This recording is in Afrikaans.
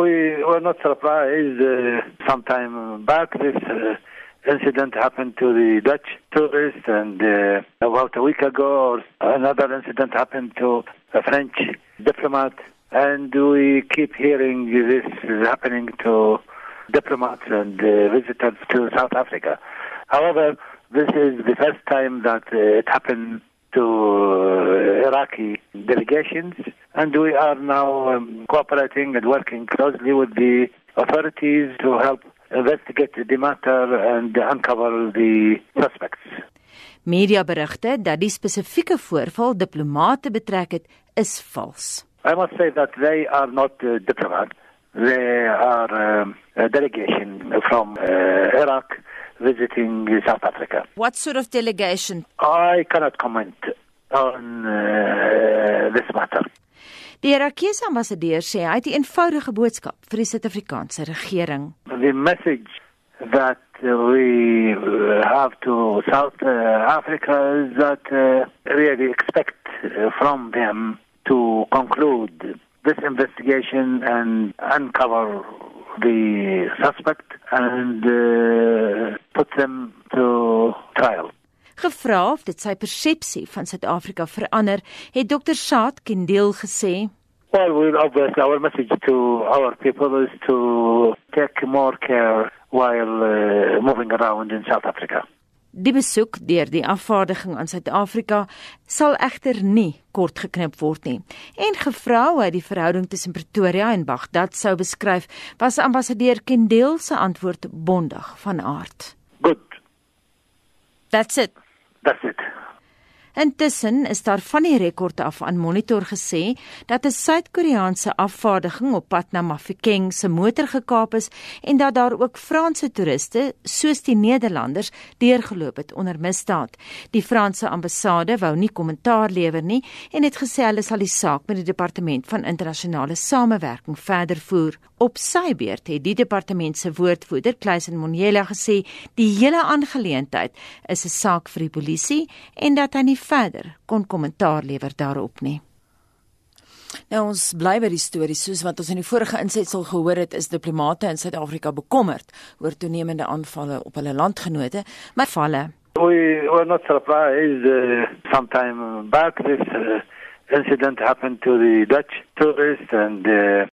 we were not surprised. Uh, sometime back, this uh, incident happened to the Dutch tourist, and uh, about a week ago, another incident happened to a French diplomat. And we keep hearing this is happening to diplomats and uh, visitors to South Africa. However, this is the first time that uh, it happened to Iraqi delegations, and we are now um, cooperating and working closely with the authorities to help investigate the matter and uncover the suspects. Media berigte dat die spesifieke voorval diplomate betrek het, is vals. I must say that they are not uh, diplomats. They are um, a delegation from uh, Iraq visiting South Africa. What sort of delegation? I cannot comment on uh, this matter. Die Irakiese ambassadeur sê hy het 'n eenvoudige boodskap vir die Suid-Afrikaanse regering. The message that we have to South Africa is that uh, really expect from them to conclude this investigation and uncover the suspect and uh, put them to trial. Gevra of dit sy persepsie van Suid-Afrika verander, het Dr. Saad Kendeel gesê: Well, we obviously our message to our people is to take more care while uh, moving around in South Africa. Die besoek deur die afvaardiging aan Suid-Afrika sal egter nie kort geknip word nie. En gevra hoe hy die verhouding tussen Pretoria en Baghdad sou beskryf, was ambassadeur Kendeel se antwoord bondig van aard. Good. That's it. That's it. Intussen is daar van die rekord af aan Monitor gesê dat 'n Suid-Koreaanse afvaardiging op pad na Mafeking se motor gekaap is en dat daar ook Franse toeriste, soos die Nederlanders, deurgeloop het onder misdaad. Die Franse ambassade wou nie kommentaar lewer nie en het gesê hulle sal die saak met die departement van internasionale samewerking verder voer. Op sy beurt het die departement se woordvoerder, Kleisen Monjela, gesê die hele aangeleentheid is 'n saak vir die polisie en dat hy nie verder kon kommentaar lewer daarop nie. Nou ons bly by die storie soos wat ons in die vorige insetsel gehoor het is diplomate in Suid-Afrika bekommerd oor toenemende aanvalle op hulle landgenote, maar valle. We were not surprised uh, sometime back this uh, incident happened to the Dutch tourist and uh,